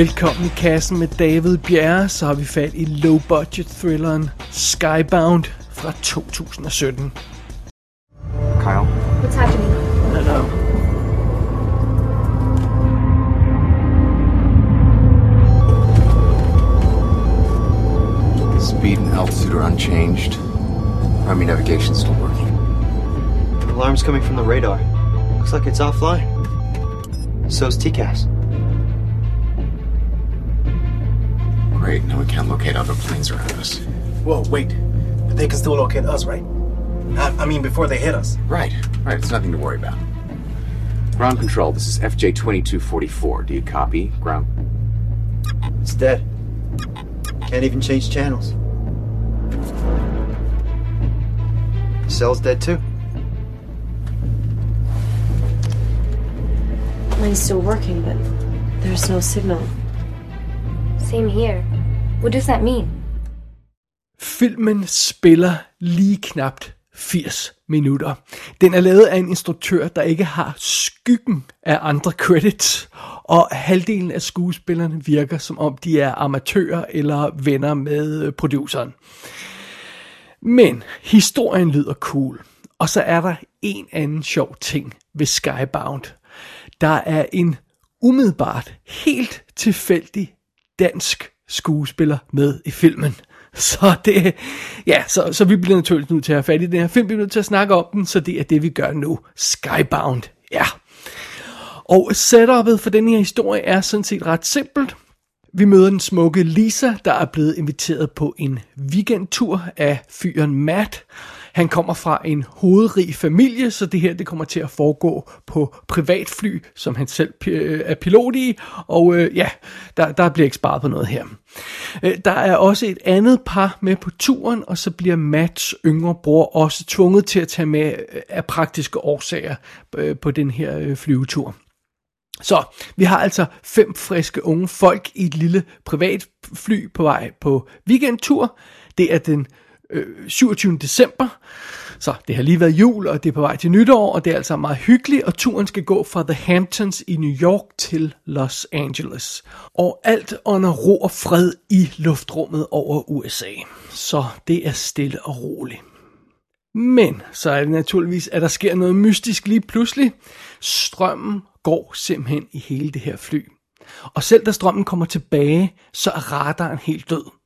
Velkommen i kassen med David Bjerre, så har vi fat i low-budget thrilleren Skybound fra 2017. Kyle, What's happening? Hello. speed and altitude are unchanged. Army navigation's still working. The alarm's coming from the radar. Looks like it's offline. So's TCAS. Can't locate other planes around us. Whoa, wait. But they can still locate us, right? I, I mean, before they hit us. Right, right, it's nothing to worry about. Ground control, this is FJ 2244. Do you copy? Ground. It's dead. Can't even change channels. Cell's dead too. Mine's still working, but there's no signal. Same here. What does that mean? Filmen spiller lige knapt 80 minutter. Den er lavet af en instruktør, der ikke har skyggen af andre credits, og halvdelen af skuespillerne virker som om de er amatører eller venner med øh, produceren. Men historien lyder cool, og så er der en anden sjov ting ved Skybound. Der er en umiddelbart helt tilfældig dansk skuespiller med i filmen. Så det, ja, så, så vi bliver naturligvis nødt til at have fat i den her film, vi bliver nødt til at snakke om den, så det er det, vi gør nu. Skybound, ja. Og setupet for den her historie er sådan set ret simpelt. Vi møder den smukke Lisa, der er blevet inviteret på en weekendtur af fyren Matt. Han kommer fra en hovedrig familie, så det her det kommer til at foregå på privatfly, som han selv øh, er pilot i. Og øh, ja, der, der bliver ikke sparet på noget her. Øh, der er også et andet par med på turen, og så bliver Mats yngre bror også tvunget til at tage med øh, af praktiske årsager på den her flyvetur. Så vi har altså fem friske unge folk i et lille privatfly på vej på weekendtur. Det er den øh, 27. december, så det har lige været jul, og det er på vej til nytår, og det er altså meget hyggeligt, og turen skal gå fra The Hamptons i New York til Los Angeles. Og alt under ro og fred i luftrummet over USA. Så det er stille og roligt. Men så er det naturligvis, at der sker noget mystisk lige pludselig. Strømmen går simpelthen i hele det her fly. Og selv da strømmen kommer tilbage, så er radaren helt død.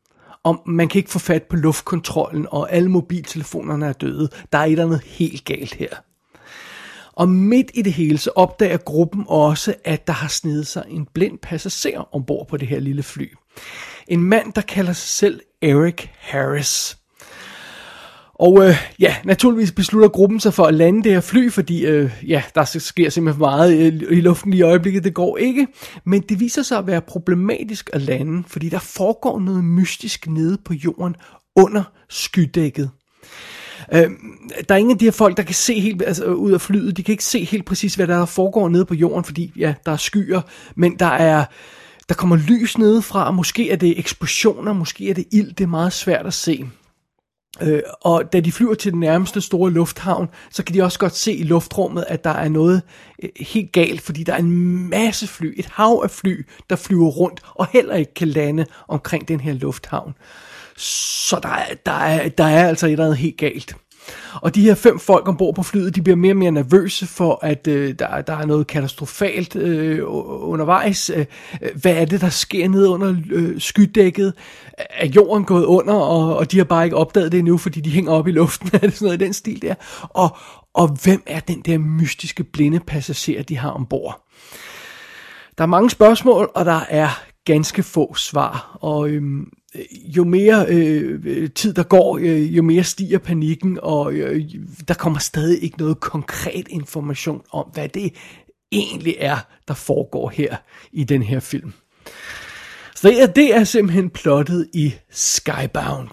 Og man kan ikke få fat på luftkontrollen, og alle mobiltelefonerne er døde. Der er et eller andet helt galt her. Og midt i det hele, så opdager gruppen også, at der har snedet sig en blind passager ombord på det her lille fly. En mand, der kalder sig selv Eric Harris. Og øh, ja, naturligvis beslutter gruppen sig for at lande det her fly, fordi øh, ja, der sker simpelthen meget øh, i luften i øjeblikket, det går ikke. Men det viser sig at være problematisk at lande, fordi der foregår noget mystisk nede på jorden under skydækket. Øh, der er ingen af de her folk, der kan se helt altså, ud af flyet, de kan ikke se helt præcis, hvad der foregår nede på jorden, fordi ja, der er skyer, men der er der kommer lys nedefra, og måske er det eksplosioner, måske er det ild, det er meget svært at se. Øh, og da de flyver til den nærmeste store lufthavn, så kan de også godt se i luftrummet, at der er noget øh, helt galt, fordi der er en masse fly, et hav af fly, der flyver rundt og heller ikke kan lande omkring den her lufthavn. Så der er, der er, der er altså et eller andet helt galt. Og de her fem folk ombord på flyet, de bliver mere og mere nervøse for, at øh, der, der er noget katastrofalt øh, undervejs. Øh, øh, hvad er det, der sker nede under øh, skydækket? Er jorden gået under, og, og de har bare ikke opdaget det endnu, fordi de hænger op i luften? er det sådan noget i den stil der? Og, og hvem er den der mystiske blinde passager, de har ombord? Der er mange spørgsmål, og der er ganske få svar. Og øhm, Øh, jo mere øh, tid der går, øh, jo mere stiger panikken, og øh, der kommer stadig ikke noget konkret information om, hvad det egentlig er, der foregår her i den her film. Så det er, det er simpelthen plottet i Skybound.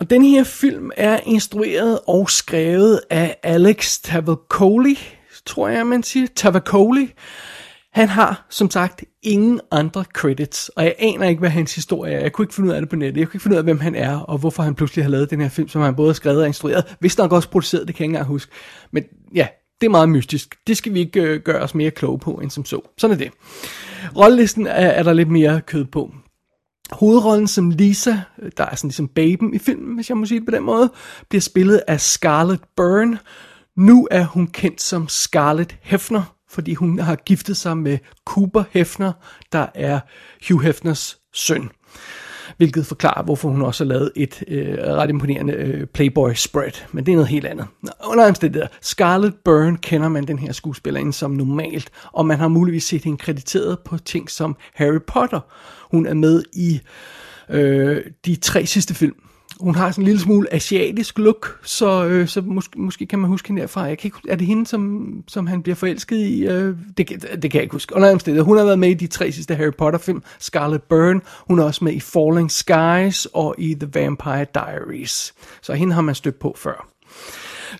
Og den her film er instrueret og skrevet af Alex Tavakoli, tror jeg, man siger. Tavakoli. Han har, som sagt, ingen andre credits, og jeg aner ikke, hvad hans historie er. Jeg kunne ikke finde ud af det på nettet. Jeg kunne ikke finde ud af, hvem han er, og hvorfor han pludselig har lavet den her film, som han både har skrevet og instrueret. Hvis nok også produceret, det kan jeg ikke engang huske. Men ja, Det er meget mystisk. Det skal vi ikke øh, gøre os mere kloge på, end som så. Sådan er det. Rollelisten er, er der lidt mere kød på. Hovedrollen som Lisa, der er sådan ligesom baben i filmen, hvis jeg må sige det på den måde, bliver spillet af Scarlett Byrne. Nu er hun kendt som Scarlett Hefner, fordi hun har giftet sig med Cooper Hefner, der er Hugh Hefners søn. Hvilket forklarer, hvorfor hun også har lavet et øh, ret imponerende øh, Playboy-spread. Men det er noget helt andet. Under omstændigheder, Scarlett Byrne kender man den her skuespillerinde som normalt, og man har muligvis set hende krediteret på ting som Harry Potter. Hun er med i øh, de tre sidste film hun har sådan en lille smule asiatisk look, så, øh, så måske, måske kan man huske hende derfra. Jeg kan ikke, er det hende, som, som han bliver forelsket i? Øh, det, det, det kan jeg ikke huske. Under andet hun har været med i de tre sidste Harry Potter-film. Scarlet Byrne, hun er også med i Falling Skies og i The Vampire Diaries. Så hende har man stødt på før.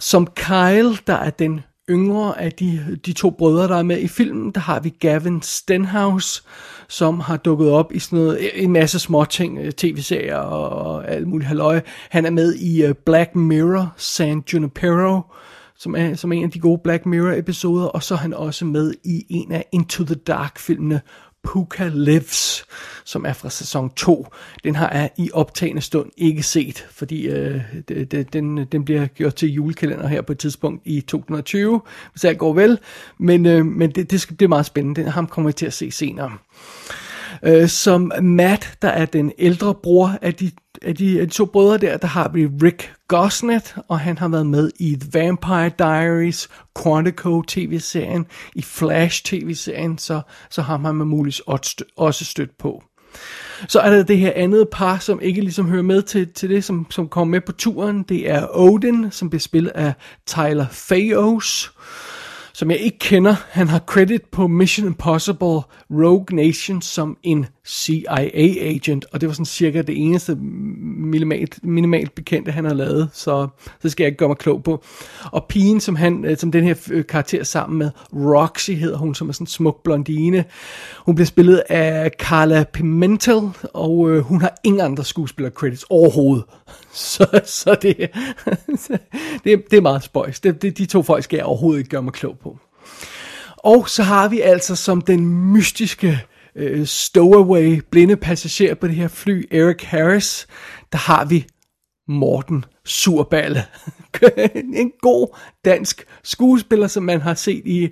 Som Kyle, der er den yngre af de, de to brødre, der er med i filmen, der har vi Gavin Stenhouse, som har dukket op i sådan noget, en masse små ting, øh, tv-serier og alt muligt halløj. Han er med i uh, Black Mirror, San Junipero, som er, som er en af de gode Black Mirror episoder, og så er han også med i en af Into the Dark filmene, Puka Lives, som er fra sæson 2. Den har jeg i optagende stund ikke set, fordi øh, det, den, den bliver gjort til julekalender her på et tidspunkt i 2020, hvis alt går vel. Men, øh, men det, det, skal, det er meget spændende. Den, ham kommer vi til at se senere. Øh, Øh, som Matt, der er den ældre bror af de, af de, af de to brødre der, der har vi Rick Gosnet, og han har været med i The Vampire Diaries, Quantico tv-serien, i Flash tv-serien, så, så har man med muligvis også stødt på. Så er der det her andet par, som ikke ligesom hører med til, til det, som, som kommer med på turen. Det er Odin, som bliver spillet af Tyler Fayos som jeg ikke kender. Han har credit på Mission Impossible Rogue Nation som en CIA-agent, og det var sådan cirka det eneste minimalt, minimalt bekendte, han har lavet, så det skal jeg ikke gøre mig klog på. Og pigen, som, han, øh, som den her øh, karakter sammen med, Roxy hedder hun, som er sådan en smuk blondine. Hun bliver spillet af Carla Pimentel, og øh, hun har ingen andre skuespiller-credits overhovedet. Så, så det, det, det er meget spøjs. Det, det, de to folk skal jeg overhovedet ikke gøre mig klog på. Og så har vi altså som den mystiske øh, stowaway blinde passager på det her fly, Eric Harris, der har vi Morten Surballe. en god dansk skuespiller, som man har set i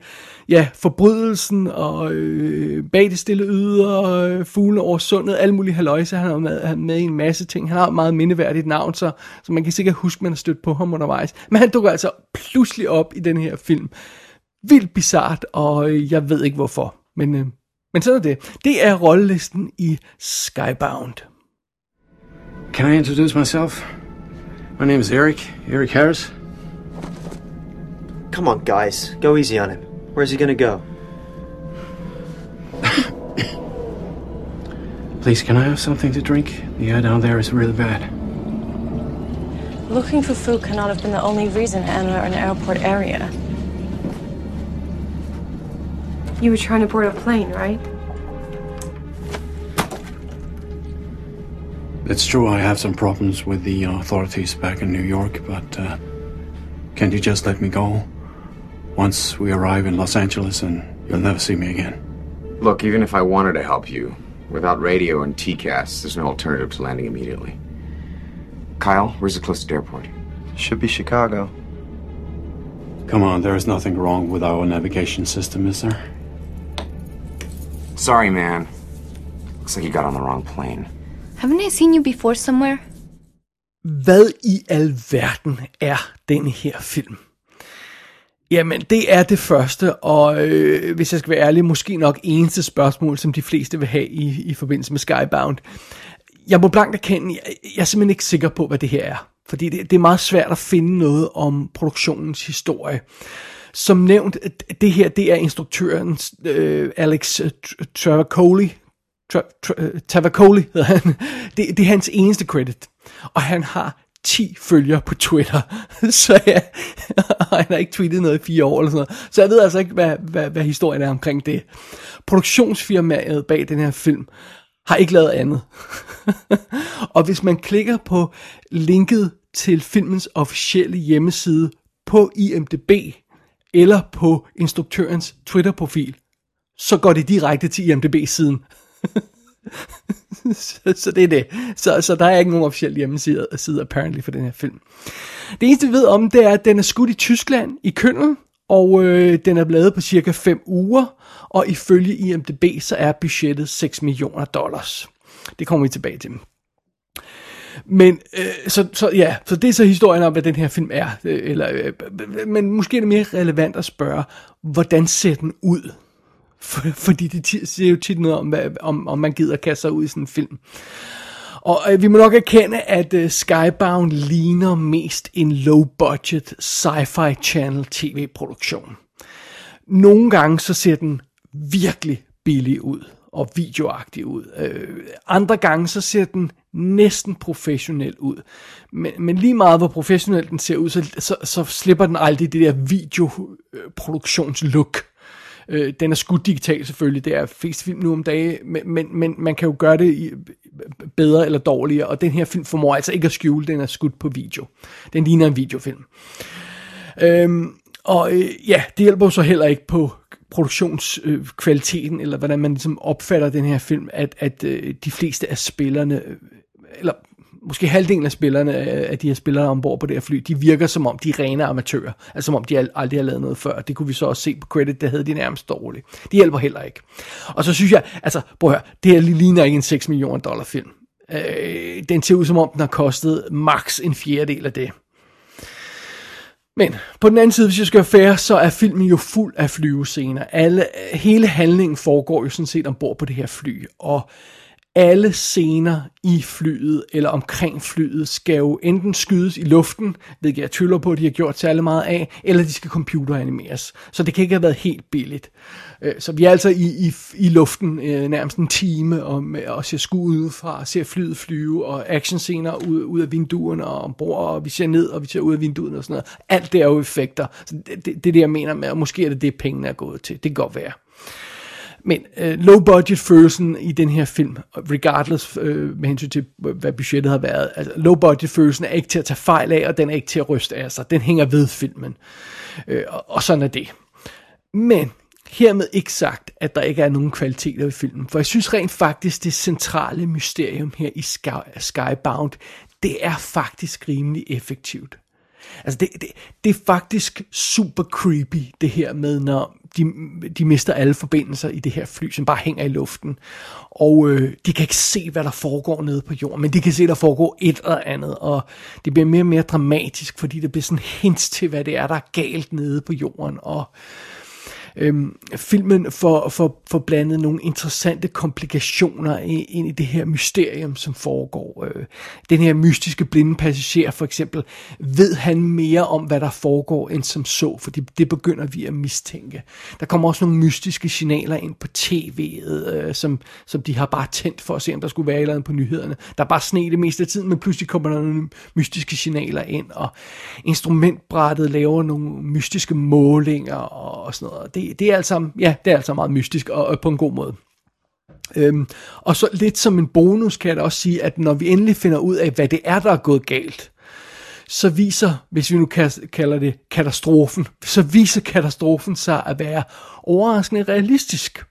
ja, Forbrydelsen og øh, Bag det stille yder, øh, Fuglen over sundet, alle mulige haløjse. Han har med, han med i en masse ting. Han har et meget mindeværdigt navn, så, så man kan sikkert huske, man har stødt på ham undervejs. Men han dukker altså pludselig op i den her film. Vildt bizart, og øh, jeg ved ikke hvorfor. Men, øh, men sådan er det. Det er rollelisten i Skybound. Can I introduce myself? My name is Eric, Eric Harris. Come on, guys. Go easy on him. Where's he gonna go? Please, can I have something to drink? The air down there is really bad. Looking for food cannot have been the only reason to enter an airport area. You were trying to board a plane, right? It's true I have some problems with the authorities back in New York, but uh, can't you just let me go? Once we arrive in Los Angeles and you'll never see me again. Look, even if I wanted to help you, without radio and TCAS, there's no alternative to landing immediately. Kyle, where's the closest airport? Should be Chicago. Come on, there is nothing wrong with our navigation system, is there? Sorry, man. Looks like you got on the wrong plane. Haven't I seen you before somewhere? Hvad i alverden er den her film? Jamen, det er det første, og øh, hvis jeg skal være ærlig, måske nok eneste spørgsmål, som de fleste vil have i, i forbindelse med Skybound. Jeg må blankt erkende, jeg, jeg er simpelthen ikke sikker på, hvad det her er. Fordi det, det er meget svært at finde noget om produktionens historie. Som nævnt, det her, det er instruktøren øh, Alex øh, Travacoli, øh, Travacoli hedder han. Det, det er hans eneste credit. Og han har 10 følgere på Twitter. Så ja, han har ikke tweetet noget i fire år eller sådan noget. Så jeg ved altså ikke, hvad, hvad, hvad historien er omkring det. Produktionsfirmaet bag den her film har ikke lavet andet. og hvis man klikker på linket til filmens officielle hjemmeside på IMDb, eller på instruktørens Twitter-profil, så går det direkte til IMDb-siden. så, så det er det. Så, så der er ikke nogen officiel hjemmeside side, apparently for den her film. Det eneste vi ved om, det er, at den er skudt i Tyskland, i Køln, og øh, den er lavet på cirka 5 uger, og ifølge IMDb, så er budgettet 6 millioner dollars. Det kommer vi tilbage til. Men øh, så, så ja, så det er så historien om, hvad den her film er. Øh, eller, øh, men måske er det mere relevant at spørge, hvordan ser den ud? For, fordi det siger jo tit noget om, hvad, om, om man gider kaste sig ud i sådan en film. Og øh, vi må nok erkende, at øh, Skybound ligner mest en low-budget sci-fi channel tv-produktion. Nogle gange så ser den virkelig billig ud og videoagtig ud. Øh, andre gange så ser den næsten professionel ud. Men, men lige meget hvor professionel den ser ud, så, så, så slipper den aldrig det der videoproduktionslook. Øh, den er skudt digitalt selvfølgelig, det er flest film nu om dagen, men, men, men man kan jo gøre det i, bedre eller dårligere, og den her film formår altså ikke at skjule, den er skudt på video. Den ligner en videofilm. Øhm, og øh, ja, det hjælper jo så heller ikke på produktionskvaliteten, eller hvordan man ligesom opfatter den her film, at, at øh, de fleste af spillerne, øh, eller måske halvdelen af spillerne øh, af de her spillere ombord på det her fly, de virker som om de er rene amatører. Altså som om de aldrig har lavet noget før. Det kunne vi så også se på credit, det havde de nærmest dårligt. Det hjælper heller ikke. Og så synes jeg, altså prøv at høre, det her ligner ikke en 6 millioner dollar film. Øh, den ser ud som om den har kostet maks en fjerdedel af det. Men på den anden side, hvis jeg skal være fair, så er filmen jo fuld af flyvescener. Alle, hele handlingen foregår jo sådan set ombord på det her fly, og alle scener i flyet eller omkring flyet skal jo enten skydes i luften, hvilket jeg tvivler på, at de har gjort særlig meget af, eller de skal computeranimeres. Så det kan ikke have været helt billigt. Øh, så vi er altså i, i, i luften øh, nærmest en time og, øh, og ser skud udefra, ser flyet flyve, og actionscener ud, ud af vinduerne og ombord, og vi ser ned, og vi ser ud af vinduerne og sådan noget. Alt det er jo effekter. Så det, det, det er det, jeg mener med, og måske er det det, pengene er gået til. Det kan godt være. Men øh, low budget følelsen i den her film, regardless øh, med hensyn til, hvad budgettet har været, altså low budget følelsen er ikke til at tage fejl af, og den er ikke til at ryste af sig. Den hænger ved filmen. Øh, og, og sådan er det. Men hermed ikke sagt, at der ikke er nogen kvaliteter i filmen. For jeg synes rent faktisk, det centrale mysterium her i Sky, Skybound, det er faktisk rimelig effektivt. Altså det, det, det er faktisk super creepy, det her med, når de, de mister alle forbindelser i det her fly, som bare hænger i luften. Og øh, de kan ikke se, hvad der foregår nede på jorden, men de kan se, at der foregår et eller andet, og det bliver mere og mere dramatisk, fordi det bliver sådan hints til, hvad det er, der er galt nede på jorden, og Øhm, filmen får, får, får blandet nogle interessante komplikationer ind i det her mysterium, som foregår. Øh, den her mystiske blinde passager for eksempel, ved han mere om, hvad der foregår, end som så, for det, det begynder vi at mistænke. Der kommer også nogle mystiske signaler ind på tv'et, øh, som, som de har bare tændt for at se, om der skulle være eller andet på nyhederne. Der er bare sne det meste af tiden, men pludselig kommer der nogle mystiske signaler ind, og instrumentbrættet laver nogle mystiske målinger og, og sådan noget. Det, det, er altså, ja, det er altså meget mystisk og, og på en god måde. Øhm, og så lidt som en bonus kan jeg da også sige, at når vi endelig finder ud af, hvad det er, der er gået galt, så viser, hvis vi nu kalder det katastrofen, så viser katastrofen sig at være overraskende realistisk.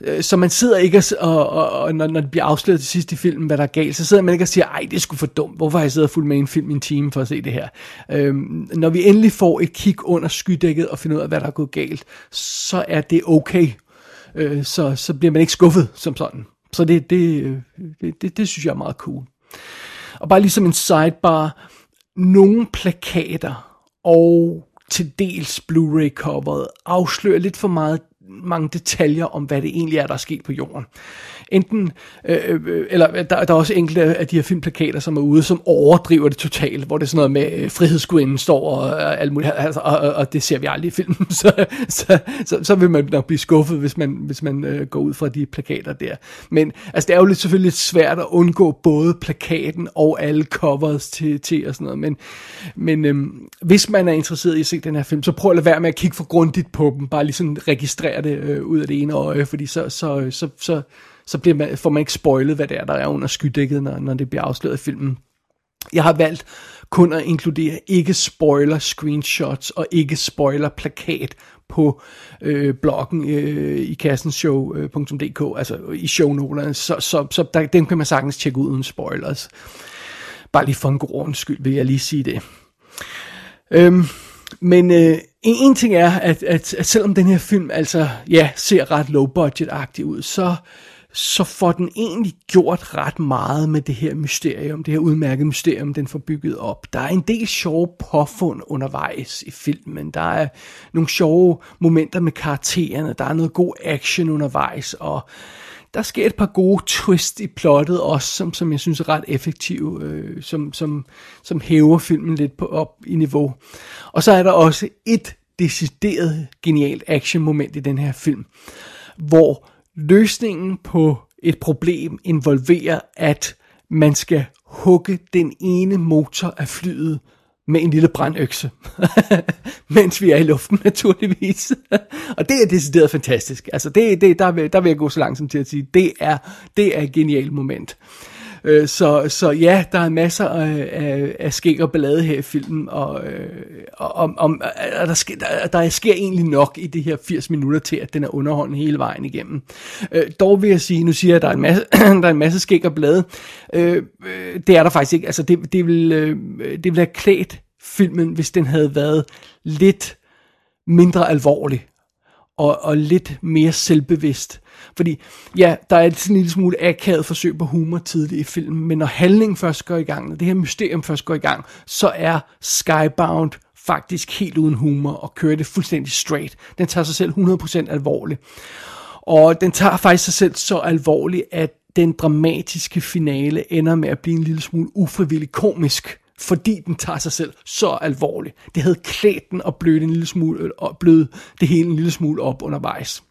Øh, så man sidder ikke og, og, og når, når det bliver afsløret til sidst i filmen, hvad der er galt, så sidder man ikke og siger, ej, det er sgu for dumt, hvorfor har jeg siddet og fulgt med en film i en time for at se det her? Øhm, når vi endelig får et kig under skydækket og finder ud af, hvad der er gået galt, så er det okay. Øh, så, så bliver man ikke skuffet som sådan. Så det, det, øh, det, det, det synes jeg er meget cool. Og bare ligesom en sidebar, nogle plakater og til dels Blu-ray-coveret afslører lidt for meget mange detaljer om, hvad det egentlig er, der er sket på jorden. Enten, øh, øh eller øh, der, der er også enkelte af de her filmplakater, som er ude, som overdriver det totalt, hvor det er sådan noget med øh, frihedsgudinden står og, og alt muligt, altså, og, og, og det ser vi aldrig i filmen, så, så, så, så vil man nok blive skuffet, hvis man, hvis man øh, går ud fra de plakater der. Men altså, det er jo lidt, selvfølgelig lidt svært at undgå både plakaten og alle covers til, til og sådan noget, men, men øh, hvis man er interesseret i at se den her film, så prøv at lade være med at kigge for grundigt på dem, bare lige sådan registrere det øh, ud af det ene øje, fordi så, så, så, så, så bliver man, får man ikke spoilet, hvad det er, der er under skydækket, når, når det bliver afsløret i filmen. Jeg har valgt kun at inkludere ikke-spoiler screenshots og ikke-spoiler plakat på øh, bloggen øh, i kassenshow.dk, altså i shownoterne, så, så, så der, dem kan man sagtens tjekke ud uden spoilers. Bare lige for en god ordens skyld vil jeg lige sige det. Øhm, men øh, en, en ting er, at, at, at selvom den her film altså ja, ser ret low budget-agtig ud, så, så får den egentlig gjort ret meget med det her mysterium, det her udmærkede mysterium, den får bygget op. Der er en del sjove påfund undervejs i filmen. Der er nogle sjove momenter med karaktererne, der er noget god action undervejs, og der sker et par gode twist i plottet også, som, som jeg synes er ret effektive, øh, som, som, som hæver filmen lidt på, op i niveau. Og så er der også et decideret genialt action moment i den her film, hvor løsningen på et problem involverer, at man skal hugge den ene motor af flyet med en lille brandøkse, mens vi er i luften naturligvis. og det er decideret fantastisk. Altså det, det, der, vil, der vil jeg gå så langt som til at sige, det er, det er et genialt moment. Øh, Øh, så, så ja, der er masser af, af, af skæg og ballade her i filmen, og, øh, og om, om, der, sker, der, der sker egentlig nok i de her 80 minutter til, at den er underholdende hele vejen igennem. Øh, dog vil jeg sige, nu siger jeg, at der er en masse, der er en masse skæg og ballade. Øh, det er der faktisk ikke. Altså det, det, ville, øh, det ville have klædt filmen, hvis den havde været lidt mindre alvorlig og, og lidt mere selvbevidst. Fordi, ja, der er sådan en lille smule akavet forsøg på humor tidligt i filmen, men når handlingen først går i gang, når det her mysterium først går i gang, så er Skybound faktisk helt uden humor og kører det fuldstændig straight. Den tager sig selv 100% alvorligt. Og den tager faktisk sig selv så alvorligt, at den dramatiske finale ender med at blive en lille smule ufrivillig komisk fordi den tager sig selv så alvorligt. Det havde klædt den og blødt en lille smule, øh, og blød det hele en lille smule op undervejs.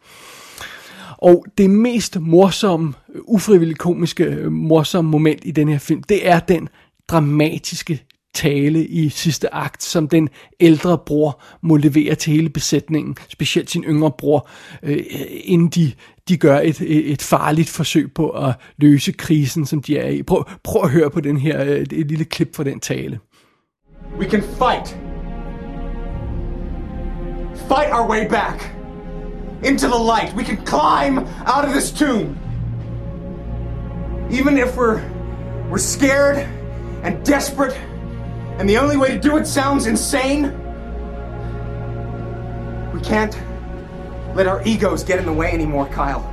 Og det mest morsomme, ufrivilligt komiske, øh, morsomme moment i den her film, det er den dramatiske tale i sidste akt, som den ældre bror må levere til hele besætningen, specielt sin yngre bror, øh, inden de, de gør et, øh, et farligt forsøg på at løse krisen, som de er i. Prøv, prøv at høre på den her, øh, et, et lille klip fra den tale. We can fight. Fight our way back. Into the light. We can climb out of this tomb. Even if we're we're scared and desperate and the only way to do it sounds insane, we can't let our egos get in the way anymore, Kyle.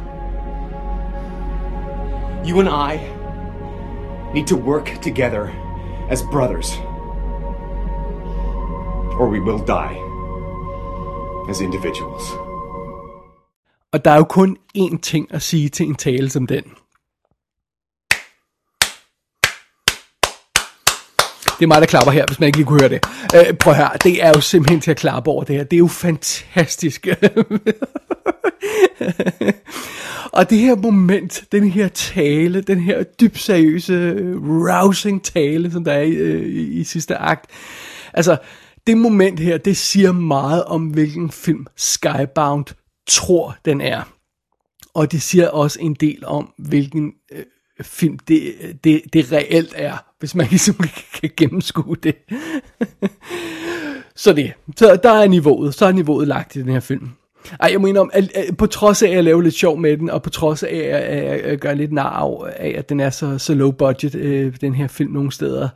You and I need to work together as brothers. Or we will die as individuals. Og der er jo kun én ting at sige til en tale som den. Det er mig, der klapper her, hvis man ikke lige kunne høre det. Øh, prøv her, det er jo simpelthen til at klappe over det her. Det er jo fantastisk. og det her moment, den her tale, den her dybt seriøse, rousing tale, som der er i, i, i sidste akt. Altså, det moment her, det siger meget om, hvilken film Skybound tror, den er. Og det siger også en del om, hvilken øh, film det, det, det reelt er, hvis man ligesom kan gennemskue det. så det, så der er niveauet, så er niveauet lagt i den her film. Ej, jeg mener om, at, at, på trods af, at jeg laver lidt sjov med den, og på trods af, at, at jeg gør lidt nar af, at den er så, så low budget, øh, den her film nogle steder,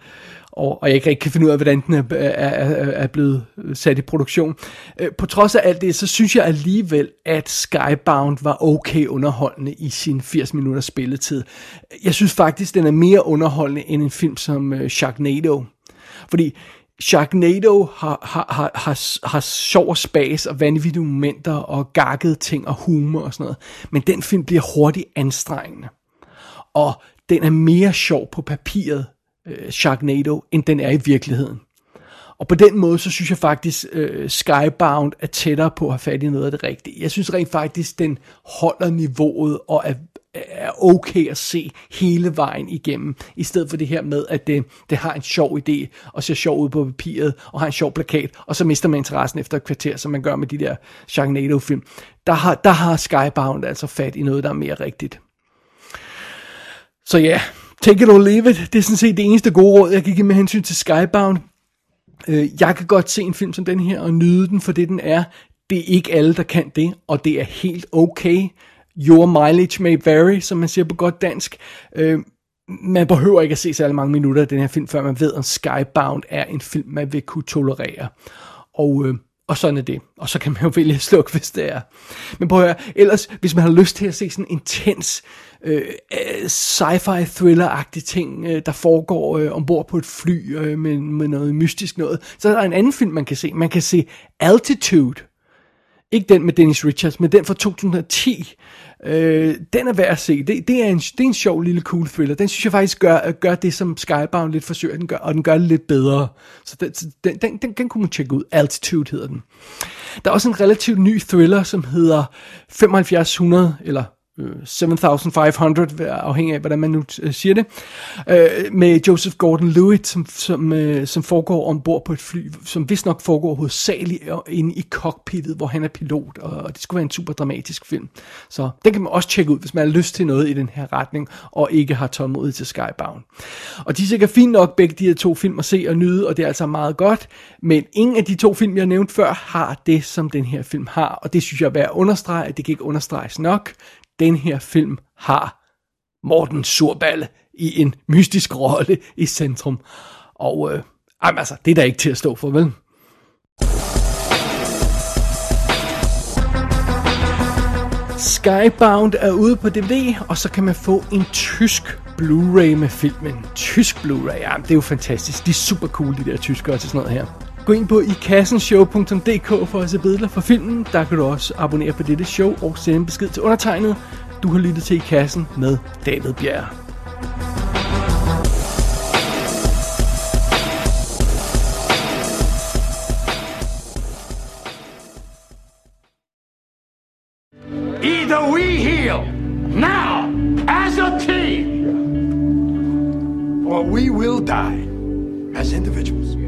og, og jeg ikke rigtig kan finde ud af, hvordan den er, er, er, er blevet sat i produktion. Øh, på trods af alt det, så synes jeg alligevel, at Skybound var okay underholdende i sin 80 minutters spilletid. Jeg synes faktisk, den er mere underholdende end en film som øh, Sharknado. Fordi Sharknado har, har, har, har, har sjov og spas og vanvittige momenter og gakkede ting og humor og sådan noget. Men den film bliver hurtigt anstrengende. Og den er mere sjov på papiret, øh, Sharknado, end den er i virkeligheden. Og på den måde, så synes jeg faktisk, øh, Skybound er tættere på at have fat i noget af det rigtige. Jeg synes rent faktisk, den holder niveauet og er, er okay at se hele vejen igennem, i stedet for det her med, at det, det har en sjov idé, og ser sjov ud på papiret, og har en sjov plakat, og så mister man interessen efter et kvarter, som man gør med de der Sharknado-film. Der har, der har Skybound altså fat i noget, der er mere rigtigt. Så ja, Take it or leave it, det er sådan set det eneste gode råd, jeg kan give med hensyn til Skybound. Øh, jeg kan godt se en film som den her og nyde den for det den er. Det er ikke alle, der kan det, og det er helt okay. Your mileage may vary, som man siger på godt dansk. Øh, man behøver ikke at se særlig mange minutter af den her film, før man ved, at Skybound er en film, man vil kunne tolerere. Og, øh, og sådan er det. Og så kan man jo vælge at slukke, hvis det er. Men prøv at høre, ellers, hvis man har lyst til at se sådan en intens øh, øh sci-fi thriller-agtig ting, øh, der foregår øh, ombord på et fly øh, med, med noget mystisk noget, så er der en anden film, man kan se. Man kan se Altitude. Ikke den med Dennis Richards, men den fra 2010. Øh, den er værd at se. Det, det, er en, det er en sjov lille cool thriller. Den synes jeg faktisk gør, gør det, som Skybound lidt forsøger, den gør, og den gør det lidt bedre. Så den, den, den, den, den kunne man tjekke ud. Altitude hedder den. Der er også en relativt ny thriller, som hedder 7500, eller Øh, 7500, afhængig af, hvordan man nu øh, siger det, øh, med Joseph Gordon-Levitt, som, som, øh, som foregår ombord på et fly, som vist nok foregår hovedsageligt øh, inde i cockpittet, hvor han er pilot, og det skulle være en super dramatisk film. Så den kan man også tjekke ud, hvis man har lyst til noget i den her retning, og ikke har tålmodighed til Skybound. Og de er sikkert fint nok, begge de her to film at se og nyde, og det er altså meget godt, men ingen af de to film, jeg nævnte før, har det, som den her film har, og det synes jeg er værd at understrege, det kan ikke understreges nok den her film har Morten Surballe i en mystisk rolle i centrum. Og øh, altså, det er da ikke til at stå for, vel? Skybound er ude på DVD, og så kan man få en tysk Blu-ray med filmen. Tysk Blu-ray, ja, det er jo fantastisk. De er super cool, de der tyskere til sådan noget her. Gå ind på ikassenshow.dk for at se billeder fra filmen. Der kan du også abonnere på dette show og sende en besked til undertegnet. Du har lyttet til I Kassen med David Bjerg. Either we heal now as a team, or we will die as individuals.